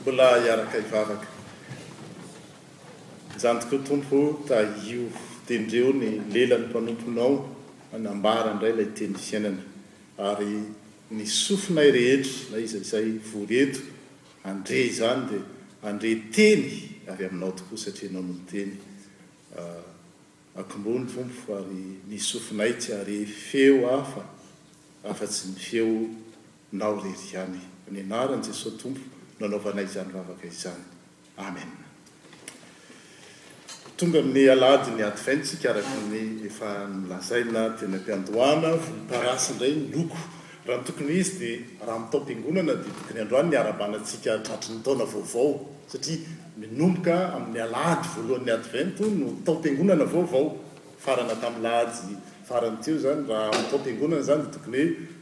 Mbola hiaraka hivavaka izany tokoa Tompo o, tahio tendreo ny lelan'ny mpanomponao hanambara indray ilay teny fiainana ary ny sofinay rehetra na iza izay vory eto handre izany dia handre teny avy aminao tokoa satria ianao no miteny akombony Tompo ary ny sofinay tsy hahare feo hafa afa-tsy ny feo Nao rery ihany ny anaran Jesosy Tompo no anaovanay izany vavaka izany. Amen. Tonga amin'ny Alahadin'ny Advent tsika araka ny efa nolazaina teny ampiandohana. Volomparasy indray ny loko. Raha ny tokony ho izy dia raha mitaom-piangonana dia tokony androany ny harabanantsika tratry ny taona vaovao satria minomboka amin'ny Alahady voalohan'ny Advent no taom-piangonana vaovao. Farana tamin'ny lahady farany teo izany. Raha mitaom-piangonana izany dia tokony hoe.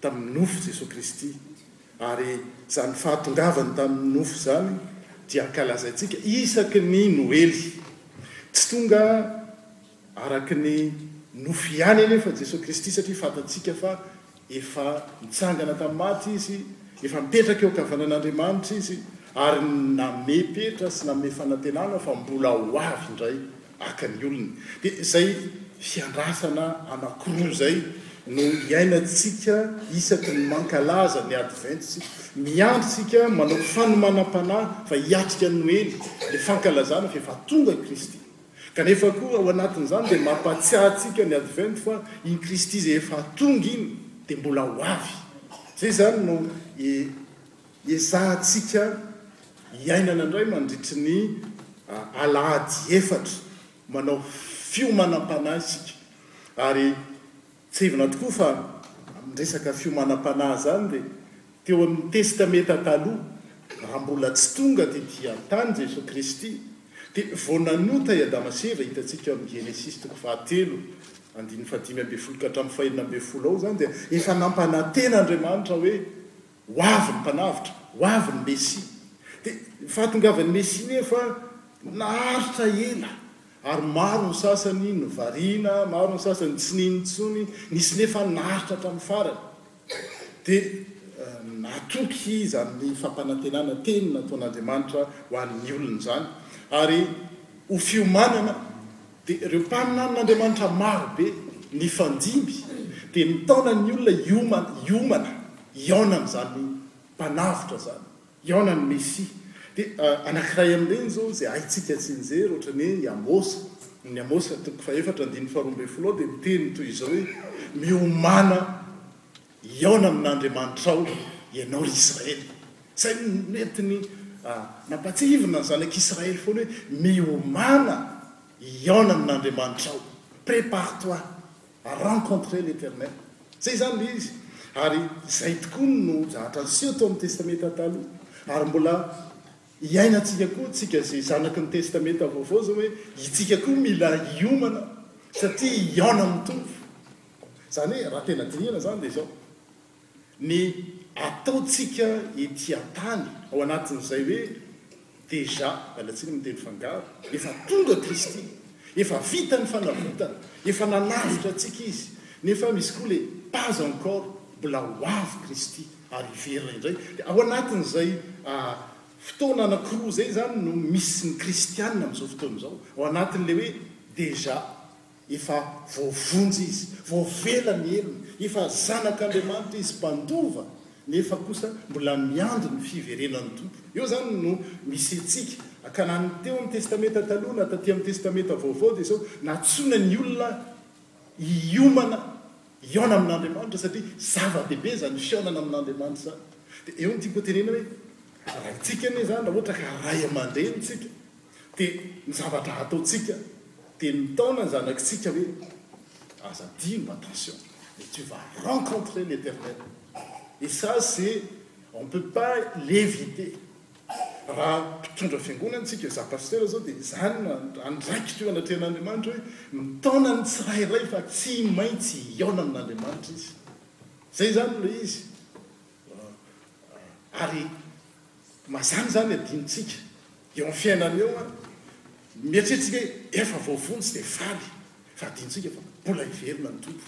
tamin'ny nofo Jesoa Kristy, ary izany fahatongavany tamin'ny nofo izany dia ankalazaintsika isaky ny Noely. Tsy tonga araka ny nofo ihany anefa Jesoa Kristy, satria fantatsika fa efa nitsangana tamin'ny maty Izy, efa mipetraka eo an-kavanan'Andriamanitra Izy, ary nanome petra sy nanome fanantenana fa mbola ho avy indray Baka ny olony. Dia izay fiandrasana anankiroa izay no iainantsika isaky ny mankalaza ny Advent isika. Miandry isika, manao fanomanam-panahy fa hiatrika ny Noely, ilay fankalazana fa efa tonga i Kristy. Kanefa koa, ao anatin'izany dia mampahatsiahy antsika ny Advent fa iny Kristy izay efa tonga iny dia mbola ho avy. Izay izany no Ezahantsika iainana indray mandritry ny alahady efatra, manao fiomanam-panahy isika. Ary tsahivina tokoa fa amin'ny resaka fiomanam-panahy izany dia teo amin'ny Testamenta Taloha, raha mbola tsy tonga tetỳ an-tany Jesoa Kristy, dia vao nanota i Adama sy Eva, hitantsika ao amin'ny Genesisy toko fahatelo, andininy fahadimy ambin'ny folo ka hatramin'ny fahenina ambin'ny folo ao izany, dia efa nampanantena Andriamanitra hoe, Ho avy ny Mpanavotra! Ho avy ny Mesia! Dia ny fahatongavan'ny Mesia nefa naharitra ela, ary maro ny sasany no variana, maro ny sasany tsy nino intsony, nisy nefa naharitra hatramin'ny farany, dia natoky izany fampanantenana teny nataon'Andriamanitra ho an'ny olony izany, ary ho fiomanana Dia ireo mpaminany Andriamanitra maro be nifandimby dia nitaona ny olona hiomana, hiomana hihaona amin'izany Mpanavotra izany, hihaona ny Mesia. Dia anankiray amin'ireny izao izay haintsika antsinjery, ohatran'ny hoe i Amôsa, ny Amôsa toko fahaefatra andininy faharoa ambin'ny folo ao dia miteny toy izao hoe, Miomàna. Hihaona amin'Andriamanitrao ianao, ry Israely. Izay no nentiny nampatsiahivina ny zanak'Israely foana hoe, Miomàna hihaona amin'Andriamanitrao. Prépare-toi à rencontrer l'Eternel. Izay izany ilay izy. Ary izay tokoa no zahatra niseho tao amin'ny Testamenta Taloha, ary mbola iainantsika koa, isika izay zanaky ny Testamenta Vaovao izao, hoe itsika koa mila hiomana, satria hihaona amin'ny Tompo Izany hoe raha tena dinihana izany dia izao, ny ataontsika ety an-tany ao anatin'izay hoe déjà, miala tsiny amin'ny teny fangaro, efa tonga Kristy, efa vita ny fanavotana, efa nanavotra antsika Izy, nefa misy koa ilay pas encore, mbola ho avy Kristy ary hiverina indray, dia ao anatin'izay fotoana anankiroa izay izany no misy ny kristiana amin'izao fotoana izao, ao anatin'ilay hoe déjà. Efa voavonjy izy, voavela ny helony, efa zanak'Andriamanitra izy, mpandova, nefa kosa mbola miandry ny fiverenan'ny Tompo. Eo izany no misy antsika, ka na ny teo amin'ny Testamenta Taloha na taty amin'ny Testamenta Vaovao dia izao, nantsoina ny olona hiomana, hihaona amin'Andriamanitra, satria zava-dehibe izany fihaonana amin'Andriamanitra izany. Dia eo no tiako hotenenana hoe, raha antsika anie izany, raha ohatra ka ray aman-drenintsika, Dia ny zavatra hataontsika dia ny mitaona ny zanakitsika hoe aza adino mba attention mais tu vas rencontrer l'Eternel et ça c'est on peut pas l'eviter raha mpitondra fiangonana isika za pasteur zao dia izany no andraikitro eo anatrehan'Andriamanitra hoe mitaona ny tsirairay fa tsy maintsy hihaona amin'Andriamanitra izy zay izany ilay izy. Ary mazàna izany adinontsika eo amin'ny fiainana eo an! Mieritreritsika hoe efa voavonjy dia faly, fa adinontsika fa mbola hiverina ny Tompo.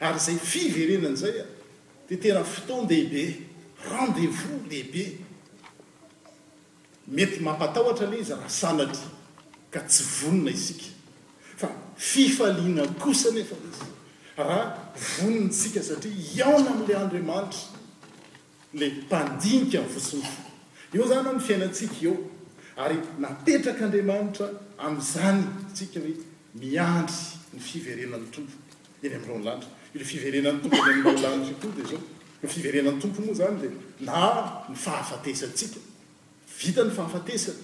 Ary izay fiverenana izay an, dia tena fotoan-dehibe, rendez-vous lehibe. Mety mampatahotra le izy raha sanatria ka tsy vonona isika, fa fifaliana kosa anefa le izy raha vonintsika satria hihaona amin'ilay Andriamanitra, le mpandinika ny fo sy ny fo. Eo zany an ny fiainantsika eo ary napetrak'Andriamanitra amin'izany tsika hoe miandry ny fiverenan'ny Tompo. eny amin'ny raolanitra. Ilay fiverenan'ny Tompo eny amin'ny raolanitra io koa dia izao, ny fiverenan'ny Tompo moa izany dia na ny fahafatesantsika, vita ny fahafatesana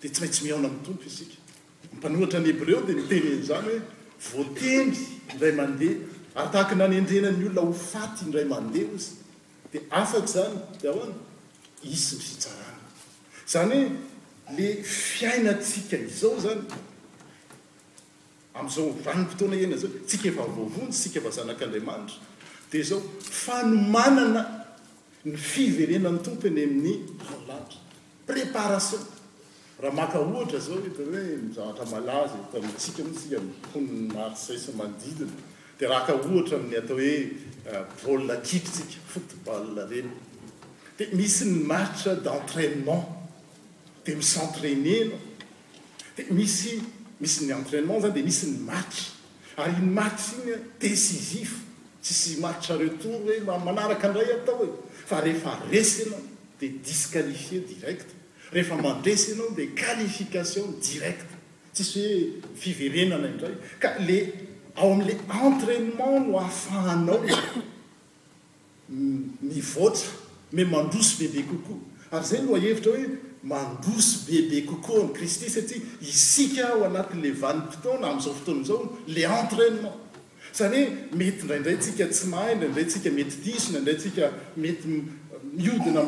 dia tsy maintsy mihaona amin'ny Tompo isika. Ny mpanoratra ny Hebreo dia miteny an'izany hoe voatendry indray mandeha, ary tahaka ny nanendrena ny olona ho faty indray mandeha hoy izy, dia afaka izany dia ahoana? Hisy ny fitsarana. Izany hoe ilay fiainantsika izao izany, Amin'izao vanim-potoana iainana izao, isika efa voavonjy, isika efa zanak'Andriamanitra, dia izao fanomanana ny fiverenan'ny Tompo eny amin'ny tany lanitra, préparation. Raha maka ohatra izao eto hoe ny zavatra malaza eto amintsika moa isika ny mponin'i Marseille sy manodidina, dia raha haka ohatra amin'ny atao hoe baolina kitra isika, football ireny, dia misy ny match d'entrainement, dia mi-s'entrainer ianao, Dia misy misy ny entrainement zany dia misy ny match ary iny match iny decisif tsisy match retour hoe manaraka indray atao e fa rehefa resy ianao dia disqualifier direct rehefa mandresy ianao dia qualification direct tsisy hoe fiverenana indray ka le ao amin'ilay entrainement no ahafahanao mivoatra, me mandroso bebe kokoa. Ary izay no lohahevitra hoe mandroso bebe kokoa amin'i Kristy satria isika ao anatin'ilay vanim-potoana amin'izao fotoana izao no le entrainement. Izany hoe mety indraindray tsika tsy mahay, indraindray tsika mety diso, indraindray tsika mety miodina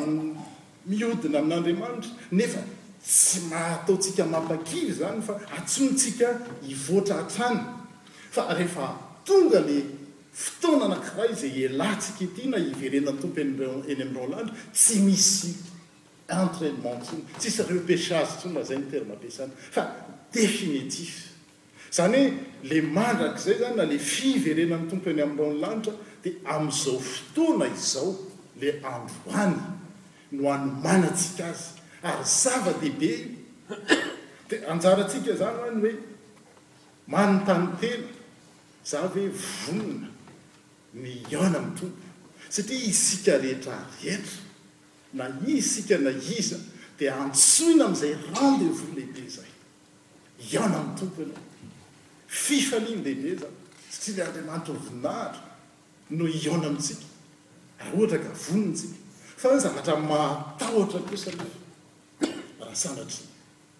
miodina amin'Andriamanitra nefa tsy mahatao tsika mampakivy izany fa atsointsika hivoatra hatrany fa rehefa tonga le Fotoana anankiray izay hialantsika ety na hiverenan Tompo eny amin'ireo lanitra tsy misy entrainement intsony, tsy misy repechage intsony na izay ny terme ampiasana fa définitif. Izany hoe ilay mandrakizay izany na ilay fiverenan'ny Tompo eny amin'ireo ny lanitra dia amin'izao fotoana izao, ilay androany no anomanantsika azy ary zava-dehibe io dia anjarantsika izany ho'a ny hoe, Manontany tena za ve vonona ny hihaona amin'ny Tompo satria isika rehetra rehetra na isika na iza dia antsoina amin'izay rendez-vous lehibe izay. Hihaona amin'ny Tompo ianao. Fifaliany lehibe zany satria ilay Andriamanitra voninahitra no hihaona amintsika raha ohatra ka vonona isika. Fa ny zavatra mahatahotra kosa anefa raha sanatria.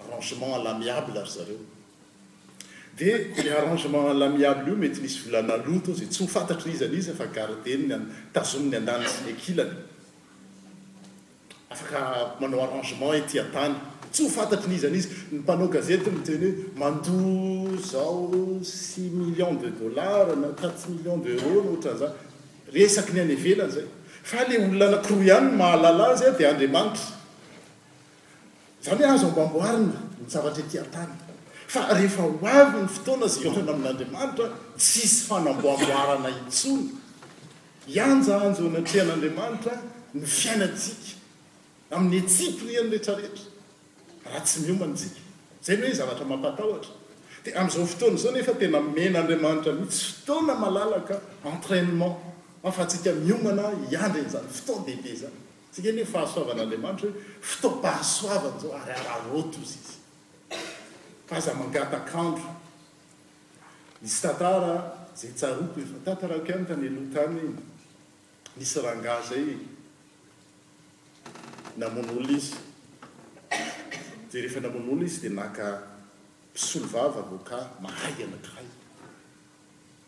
arrangement à l'amiable ry zareo. Dia io arrangement à l'amiable io mety nisy vola naloa teo izay tsy ho fantatry n'iza n'iza fa gardeny ny an, tazominy ny andaniny sy ny ankilany. Afaka manao arrangement ety an-tany. Tsy ho fantatry n'iza n'iza. Ny mpanao gazety miteny hoe mandoa izao six millions de dollars na quatre millions d'euros na ohatran'izany. Resaky ny any ivelany izay. Fa ilay olona anankiroa ihany no mahalala azy dia Andriamanitra. Izany hoe azo ambamboarina ny zavatra ety an-tany, fa rehefa ho avy ny fotoana izay hihaonana amin'Andriamanitra, tsisy fanamboamboarana intsony. Hianjahanjo eo anatrehan'Andriamanitra ny fiainantsika, amin'ny hetsi-poriany rehetrarehetra, raha tsy miomana isika. Izay no hoe zavatra mampatahotra. Dia amin'izao fotoana izao nefa tena omen'Andriamanitra mihitsy fotoana malalaka, entrainement, ahafahantsika miomana hiandry an'izany fotoan-dehibe izany. Tsy ve ny fahasoavan'Andriamanitra hoe fotoam-pahasoavana izao ary araraoty hozy izy fa aza mangatak'andro. Misy tantara izay tsaroako efa tantarako ihany tany aloha tany, nisy rangahy izay namono olona izy dia rehefa namono olona izy dia naka mpisolovava avocat mahay anankiray.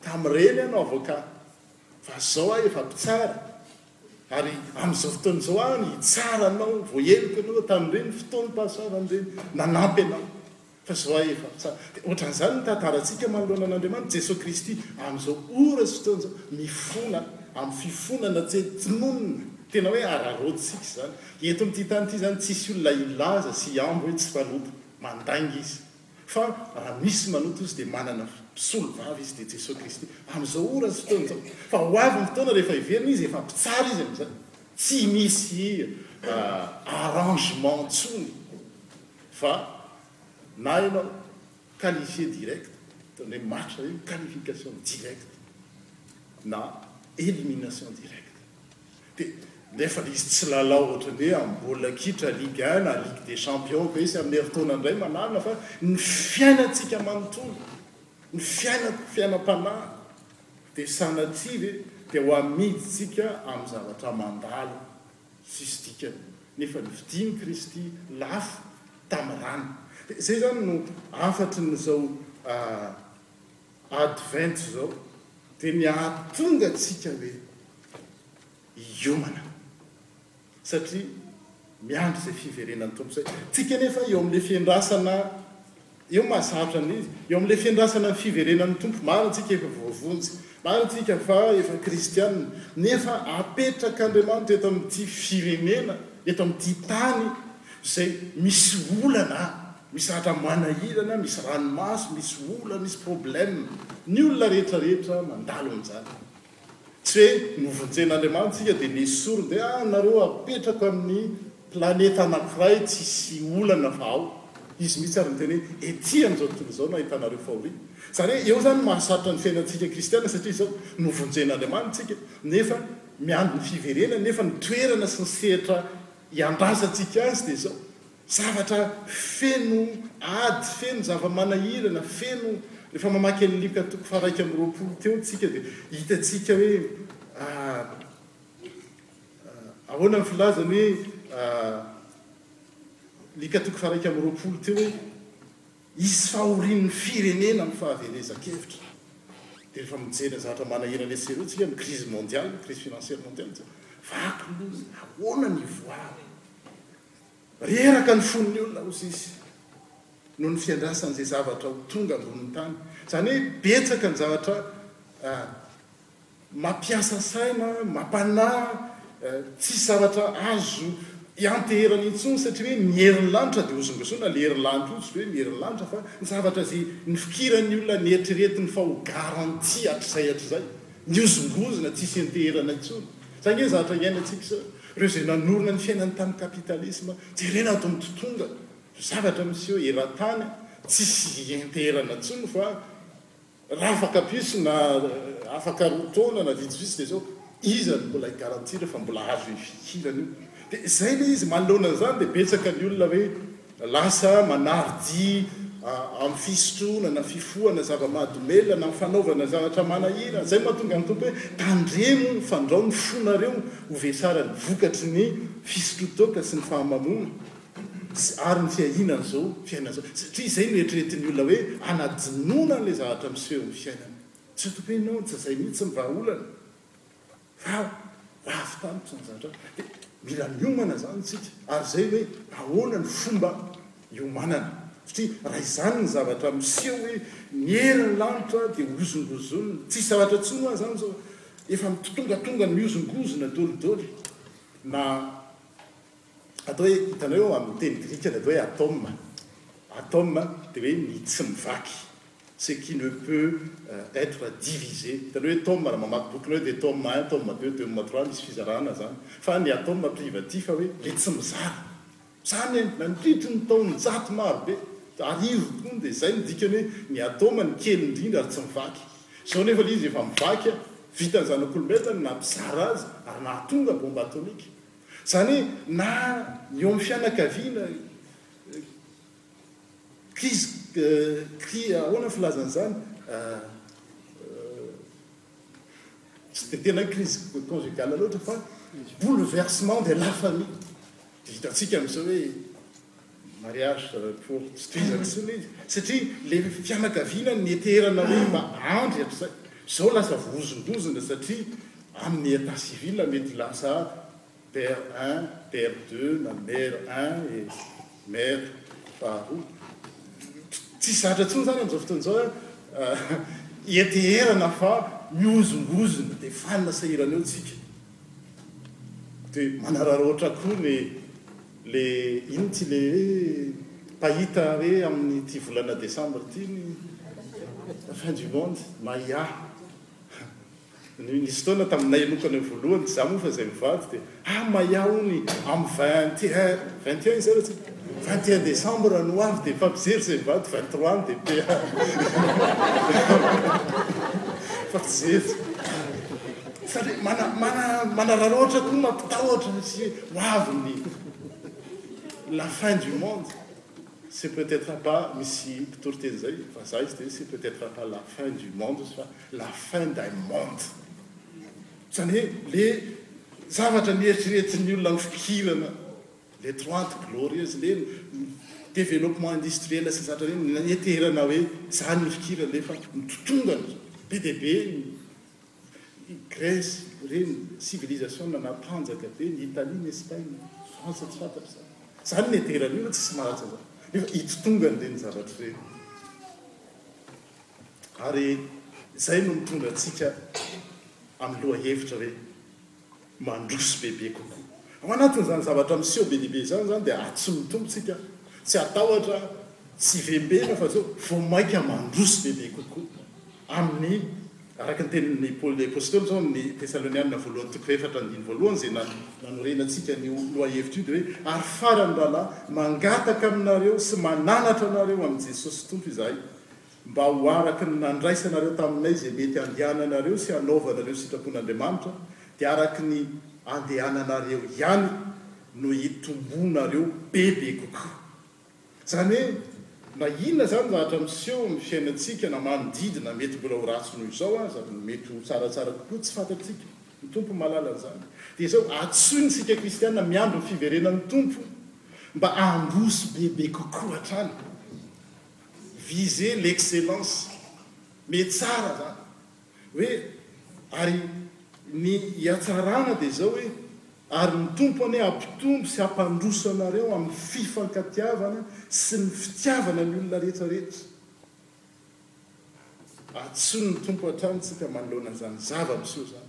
Tamin'ireny aho no avocat fa izao aho efa mpitsara ary amin'izao fotoana izao aho no hitsara anao, voaheloka ianao tamin'ireny fotoana mpahasoavana ireny nanampy anao fa izao aho efa mpitsara. Dia ohatran'izany ny tantarantsika manoloana an'Andriamanitra. Jesoa Kristy amin'izao ora sy fotoana izao mifona amin'ny fifonana tsy hay tononina, tena hoe araraotintsika izany. Eto amin'ity tany ity izany tsisy olona hilaza sy hihambo hoe tsy mpanota, mandainga izy. Fa raha misy manota ozy dia manana mpisolo vava izy dia Jesoa Kristy. Amin'izao ora sy fotoana izao. Fa ho avy ny fotoana rehefa heverina izy efa mpitsara izy amin'izay. Tsy misy arrangement intsony fa na ianao qualifier direct, ohatran'ny hoe match zay, qualification directe na elimination directe. Dia nefa ilay izy tsy lalao ohatran'ny hoe amin'ny baolina kitra, Ligue un na Ligue des champions ve sy amin'ny herintaona indray manarina fa ny fiainantsika manontolo, ny fiainako, fiainam-panahy dia sanatria ve dia ho amidintsika amin'ny zavatra mandalo tsisy dikany nefa ny fidin'i Kristy lafo tamin'ny rany. Dia izay izany no hafatry ny izao Advent izao dia ny hahatonga antsika hoe hiomana satria miandry izay fiverenan'ny Tompo izay. Tsika anefa eo amin'ilay fiandrasana eo mahasarotra ny izy, eo amin'ilay fiandrasana ny fiverenan'ny Tompo, marina tsika efa voavonjy, marina tsika fa efa kristianina, nefa apetrak'Andriamanitra eto amin'ity firenena, eto amin'ity tany izay misy olana. Misy ratra manahirana, misy ranomaso, misy ola, misy problème. Ny olona rehetra rehetra mandalo amin'izany. Tsy hoe novonjen'Andriamanitra isika dia nesoriny hoe ah nareo apetrako amin'ny planeta anankiray tsy hisy olana fa ao. Izy mihitsy ary miteny hoe ety amin'izao tontolo izao no ahitanareo fahoriana. Izany hoe eo izany no mahasarotra ny fiainantsika kristiana satria izao novonjen'Andriamanitra isika nefa miandry ny fiverenany nefa ny toerana sy ny sehatra iandrasantsika azy dia izao. Zavatra feno ady, feno zava-manahirana, feno, rehefa mamaky an'i Lika toko faharaika amby roapolo teo tsika dia hitantsika hoe ahoana ny filazany hoe Lika toko faharaika amby roapolo teo hoe hisy fahorian'ny firenena amin'ny fahaverezan-kevitra. Dia rehefa mijery ny zavatra manahirana etsy sy eroa tsika, ny crise mondiale, crise financière mondiale, dia vaky loza, ahoana ny hivoahany? Reraka ny fon'ny olona, hoy izy, noho ny fiandrasan'izay zavatra ho tonga ambonin'ny tany. Izany hoe betsaka ny zavatra mampiasa saina, mampanahy, tsisy zavatra azo ianteherana intsony satria hoe ny herin'ny lanitra dia hozongozona, ilay herin'ny lanitra io tsy hoe ny herin'ny lanitra fa ny zavatra izay nifikiran'ny olona, nieritreretiny fa ho garantie hatrizay hatrizay, mihozongozona, tsisy ianteherana intsony. Izay ange ny zavatra iainantsika izao. Ireo izay nanorina ny fiainany tamin'ny kapitalisma, jerena ato amin'ny tontolona, ireo zavatra miseho eran-tany, tsisy hienteherana intsony fa raha afaka piso na afaka roa taona na vitsivitsy dia izao, iza no mbola hi-garantir fa mbola azo ifikirana io? Dia izay ilay izy, manoloana an'izany dia betsaka ny olona hoe. Lasa manara-dia amin'ny fisotroana na fifohana zava-mahadomelina na fanaovana zavatra manahirana. Izay no mahatonga ny Tompo hoe, Tandremo, fandrao ny fonareo ho vesaran'ny vokatry ny fisotroa toaka sy ny fahamamoana sy ary ny fiahiana an'izao fiainana izao. Satria izay no eritreretin'ny olona hoe hanadinoana an'ilay zavatra miseho amin'ny fiainana. Tsy ho topy enao, tsy izay mihitsy ny vahaolana. Fa raha avy tampoka izany zavatra izany dia mila miomana izany isika. Ary izay hoe ahoana ny fomba hiomanana. Satria raha izany ny zavatra miseho hoe ny herin'ny lanitra dia hozongozonina, tsisy zavatra intsony ho'a izany izao, efa mitongatonga ny mihozongozona dolidoly na. Atao hoe, hitanao eo amin'ny teny grika ny atao hoe atôma, atôma dia hoe ny tsy mivaky, ce qui ne peut être divisé. Hitanao hoe tôma, raha mamaky bokinao dia tôma un, tôma deux, tôma trois, misy fizarana izany. Fa ny atôma privatif hoe ilay tsy mizara. Izany nandritry ny taonjato maro be, arivo taona, dia izay no dikany hoe ny atôma no kely indrindra ary tsy mivaky. Izao anefa ilay izy efa mivaky, vitan'ny zanak'olombelona ny nampizara azy ary nahatonga bomba atômika. Izany hoe na eo amin'ny fianakaviana, krizy, kri, ahoana ny filazana izany? tsy dia tena hoe krizy conjugale loatra fa bouleversement de la famille. Dia hitantsika amin'izao hoe. mariage pour tsy te izany intsony izy satria le fianakaviana ny eterana hoe mba andry hatrizay zao lasa vohozondozona satria aminy etat civil mety lasa père un père deux na mère un et mère faharoa tsisy zatra tsony zany amizao fotoana zao hoe eterana fa mihozongozona de fanina sahirana eo tsika. Dia manararaotra koa ny le inona ity le hoe mpahita hoe amin ity volana desambra ity ny fin du monde Maya ny nisy fotoana taminay lokana voalohany za moa fa zay mivady dia ah Maya ony am vingt et un vingt et un izay raha tsy vingt et un desambra no ho avy dia efa mijery zay mivady vingt trois ny DP efa mijery. Satria mana, mana, manararaotra koa mampitahotra sy ho avy ny la fin du monde. C'est peut-être pas misy mpitory teny zay, fa za izy tena c'est peut-être pas la fin du monde fa la fin d'un monde. Zany hoe le zavatra nieritreretin'ny olona ho fikirana le trente glorieuses, le développement industriel sy zatra reny, nieterana hoe zany ny fikirana le fa mitotongana be dia be ny I Gresy, reny sivilizasiona natanjaka be, ny Italia, ny Espaina, ny Frantsa, tsy fantatra izany. Izany ny idiran'io hoe tsisy maharitra izany. Nefa ito tonga an'ireny zavatra ireny. Ary izay no mitondra antsika amin'ny lohahevitra hoe. mandroso bebe kokoa. Ao anatin'izany zavatra miseho be dia be izany izany dia antso ny Tompo tsika tsy hatahotra sy hivembena fa zao vao maika mandroso bebe kokoa amin'ny araka ny tenin'i Paoly ny Apostoly zao amin'ny Tesalonianina voalohany toko efatra andininy voalohany izay nanorena antsika an'io lohahevitra io dia hoe ary farany rahalahy mangataka aminareo sy mananatra anareo amin'i Jesosy Tompo izahay mba ho araka ny nandraisanareo taminay izay mety handehananareo sy hanaovanareo ny sitrapon'Andriamanitra, dia araka ny andehananareo ihany no hitombonareo bebe kokoa. Izany hoe, na inona izany zavatra miseho amin'ny fiainantsika, na manodidina, mety mbola ho ratsy noho izao aza, no mety ho tsaratsara kokoa, tsy fantatsika. Ny Tompo mahalala an'izany. Dia izao, antsoy ny isika kristiana miandry ny fiverenan'ny Tompo, mba handroso bebe kokoa hatrany. Viser l'excellence mais tsara zany hoe ary ny hiatsarana dia izao hoe ary ny Tompo anie hampitombo sy hampandroso anareo amin'ny fifankatiavana sy ny fitiavana ny olona rehetra rehetra. Atsony ny Tompo hatrany tsika manoloana izany zava-miseho izany.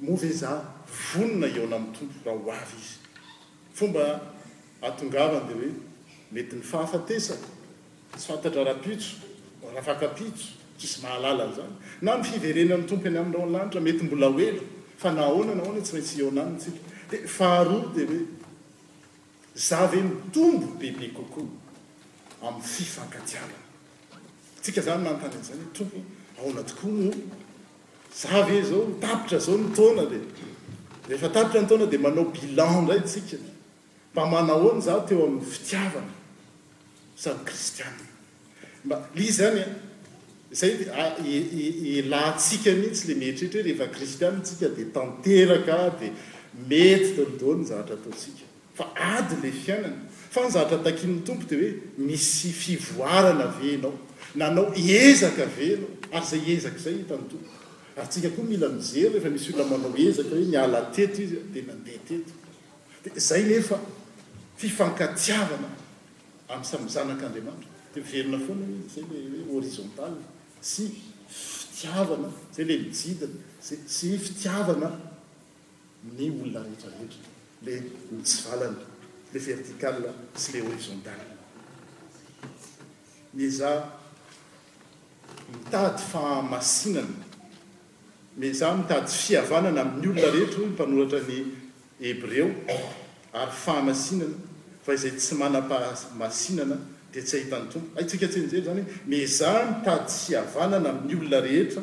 Moa ve za vonona hihaona amin'ny Tompo raha ho avy Izy? Fomba ahatongavany dia hoe, mety ny fahafatesana, tsy fantatra rahampitso, rafakampitso, tsisy mahalala an'izany, na ny fiverenan'ny Tompo eny Aminy ao an-lanitra, mety mbola ho ela, fa na ahoana na ahoana tsy maintsy hihaona Aminy tsika. Dia faharoa dia hoe, za ve mitombo bebe kokoa amin'ny fifankatiavana? Tsika zany manontany an'izany hoe, Tompo ô, ahoana tokoa moa? Za ve izao tapitra izao ny taona dia rehefa tapitra ny taona dia manao bilan indray isika. Mba manahoana izaho teo amin'ny fitiavana samy kristiana. Mba ilay izy izany an, izay ilantsika mihitsy ilay mieritreritra hoe rehefa kristiana isika dia tanteraka dia mety daholo ny zavatra ataontsika. Fa ady ilay fiainana. Fa ny zavatra takian'ny Tompo dia hoe, misy fivoarana ve ianao? Nanao ezaka ve ianao? Ary izay ezaka izay hitan'ny Tompo. Ary tsika koa mila mijery rehefa misy olona manao ezaka hoe niala teto izy dia nandeha teto. Dia izay nefa fifankatiavana amin'ny samy zanak'Andriamanitra. Dia miverina foana hoe izay ilay hoe horizontal sy fitiavana, izay ilay mijidina sy fitiavana. ny olona rehetra rehetra le mitsivalana le vertical sy le horizontal miezaha mitady fahamasinana miezaha mitady fihavanana amin'ny olona rehetra hoy ny mpanoratra ny hebreo ary fahamasinana fa izay tsy manam-pahamasinana dia tsy ahitan'ny tompo haintsika tsy enjery izany hoe miezaha mitady fihavanana amin'ny olona rehetra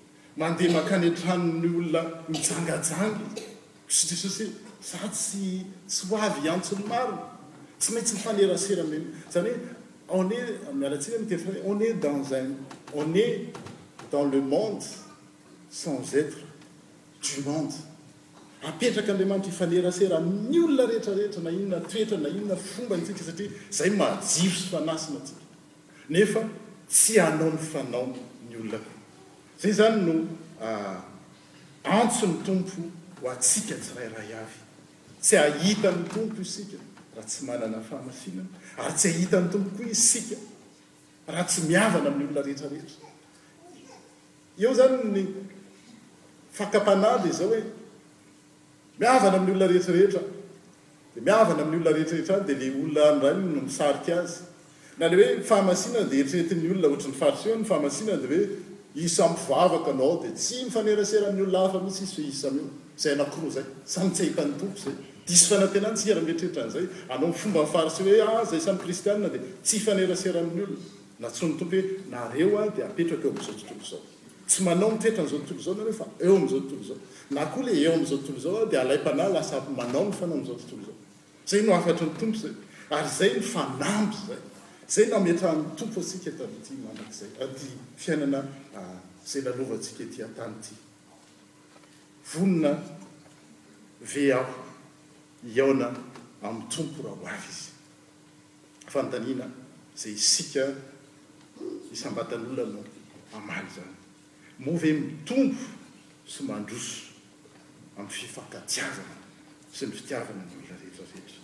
Mandeha mankany an-tranon'ny olona mijangajanga e! Sns, Za tsy tsy ho avy hiantso ny marina. Tsy maintsy mifanerasera am izany hoe on est, miala tsiny amin'ny teny frantsay, on est dans un, on est dans le monde sans etre du monde. Apetrak'Andriamanitra hifanerasera amin'ny olona rehetra rehetra na inona toetra na inona fomba antsika satria izay maha jiro sy fanahy sina antsika. Nefa tsy hanao ny fanao ny olona koa. Izay izany no antson'ny Tompo ho antsika tsirairay avy. Tsy hahita ny Tompo isika raha tsy manana fahamasinana, ary tsy hahita ny Tompo koa isika raha tsy mihavana amin'ny olona rehetra rehetra. Eo izany ny fakam-panahy dia izao hoe, Mihavana amin'ny olona rehetra rehetra dia mihavana amin'ny olona rehetra rehetra any dia ilay olona any indray no misarika azy na ilay hoe fahamasinana dia eritreretin'ny olona ohatry ny faritra eo ny fahamasinana dia hoe isa mpivavaka no ao dia tsy mifanerasera amin'ny olona hafa mihitsy izy fa isa io izay anakiroa izay samy tsy ahitan'ny Tompo izay diso fanantenana isika raha mieritreritra an'izay hanao ny fomban'ny faritseo hoe ah izay samy kristianina dia tsy hifanerasera amin'ny olona nantsoin'ny Tompo hoe nareo aho dia apetrako eo amin'izao tontolo izao Tsy manao ny toetra an'izao tontolo izao nareo fa eo amin'izao tontolo izao. Na koa le eo amin'izao tontolo izao aho dia alaim-panahy lasa manao ny fanahy amin'izao tontolo izao. Izay no hafatry ny Tompo izay. Ary izay no fanamby izay. Izay no ametrahan'ny Tompo antsika eto amin'ity mandrakizay, amin'ity fiainana izay lalovantsika ety an-tany ity. Vonona ve aho hihaona amin'ny Tompo raha ho avy Izy? fanontaniana izay isika isam-batan'olona no hamaly izany. Moa ve mitombo sy mandroso amin'ny fifankatiavana sy ny fitiavana ny olona rehetra rehetra?